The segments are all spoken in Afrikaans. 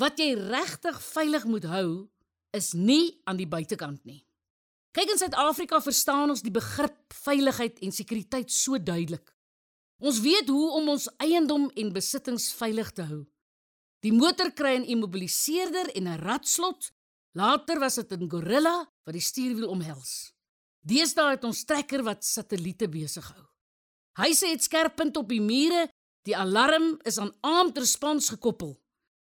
Wat jy regtig veilig moet hou, is nie aan die buitekant nie. Kyk in Suid-Afrika verstaan ons die begrip veiligheid en sekuriteit so duidelik. Ons weet hoe om ons eiendom en besittings veilig te hou. Die motor kry 'n immobiliseerder en 'n ratslot. Later was dit 'n gorilla wat die stuurwiel omhels. Deesdae het ons trekker wat satelliete besig hou. Huise het skerp punte op die mure. Die alarm is aan armed response gekoppel.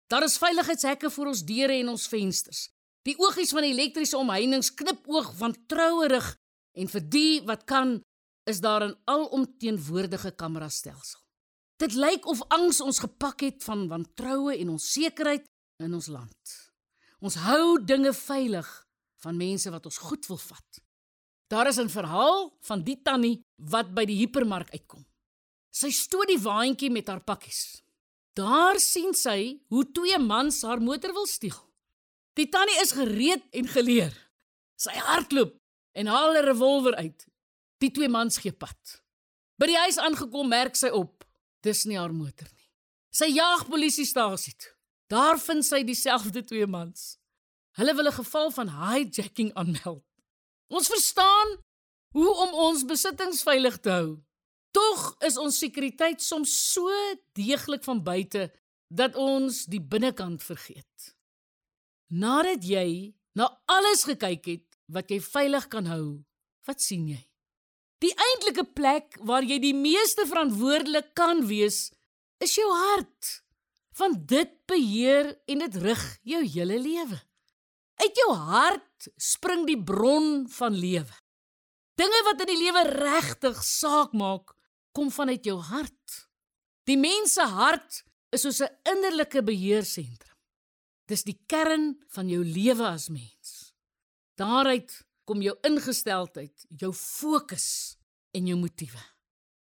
Daar is veiligheidshekke vir ons deure en ons vensters. Die oogies van elektriese omheinings knip oog van trouerig en vir die wat kan is daar 'n alomteenwoordige kamerastelsel. Dit lyk of angs ons gepak het van wantroue en onsekerheid in ons land. Ons hou dinge veilig van mense wat ons goed wil vat. Daar is 'n verhaal van die tannie wat by die hipermark uitkom. Sy stoot die waantjie met haar pakkies. Daar sien sy hoe twee mans haar motor wil steel. Die tannie is gereed en geleer. Sy hardloop en haal 'n revolver uit. Die twee mans gee pad. By die huis aangekom merk sy op, dis nie haar motor nie. Sy jaag polisiestasie toe. Daar vind sy dieselfde twee mans. Hulle wil 'n geval van hijacking aanmeld. Ons verstaan hoe om ons besittings veilig te hou. Tog is ons sekuriteit soms so deeglik van buite dat ons die binnekant vergeet. Nadat jy na alles gekyk het wat jy veilig kan hou, wat sien jy? Die eintlike plek waar jy die meeste verantwoordelik kan wees, is jou hart. Van dit beheer en dit rig jou hele lewe. Uit jou hart spring die bron van lewe. Dinge wat in die lewe regtig saak maak, kom vanuit jou hart. Die mens se hart is soos 'n innerlike beheersentrum. Dis die kern van jou lewe as mens. Daaruit kom jou ingesteldheid, jou fokus en jou motiewe.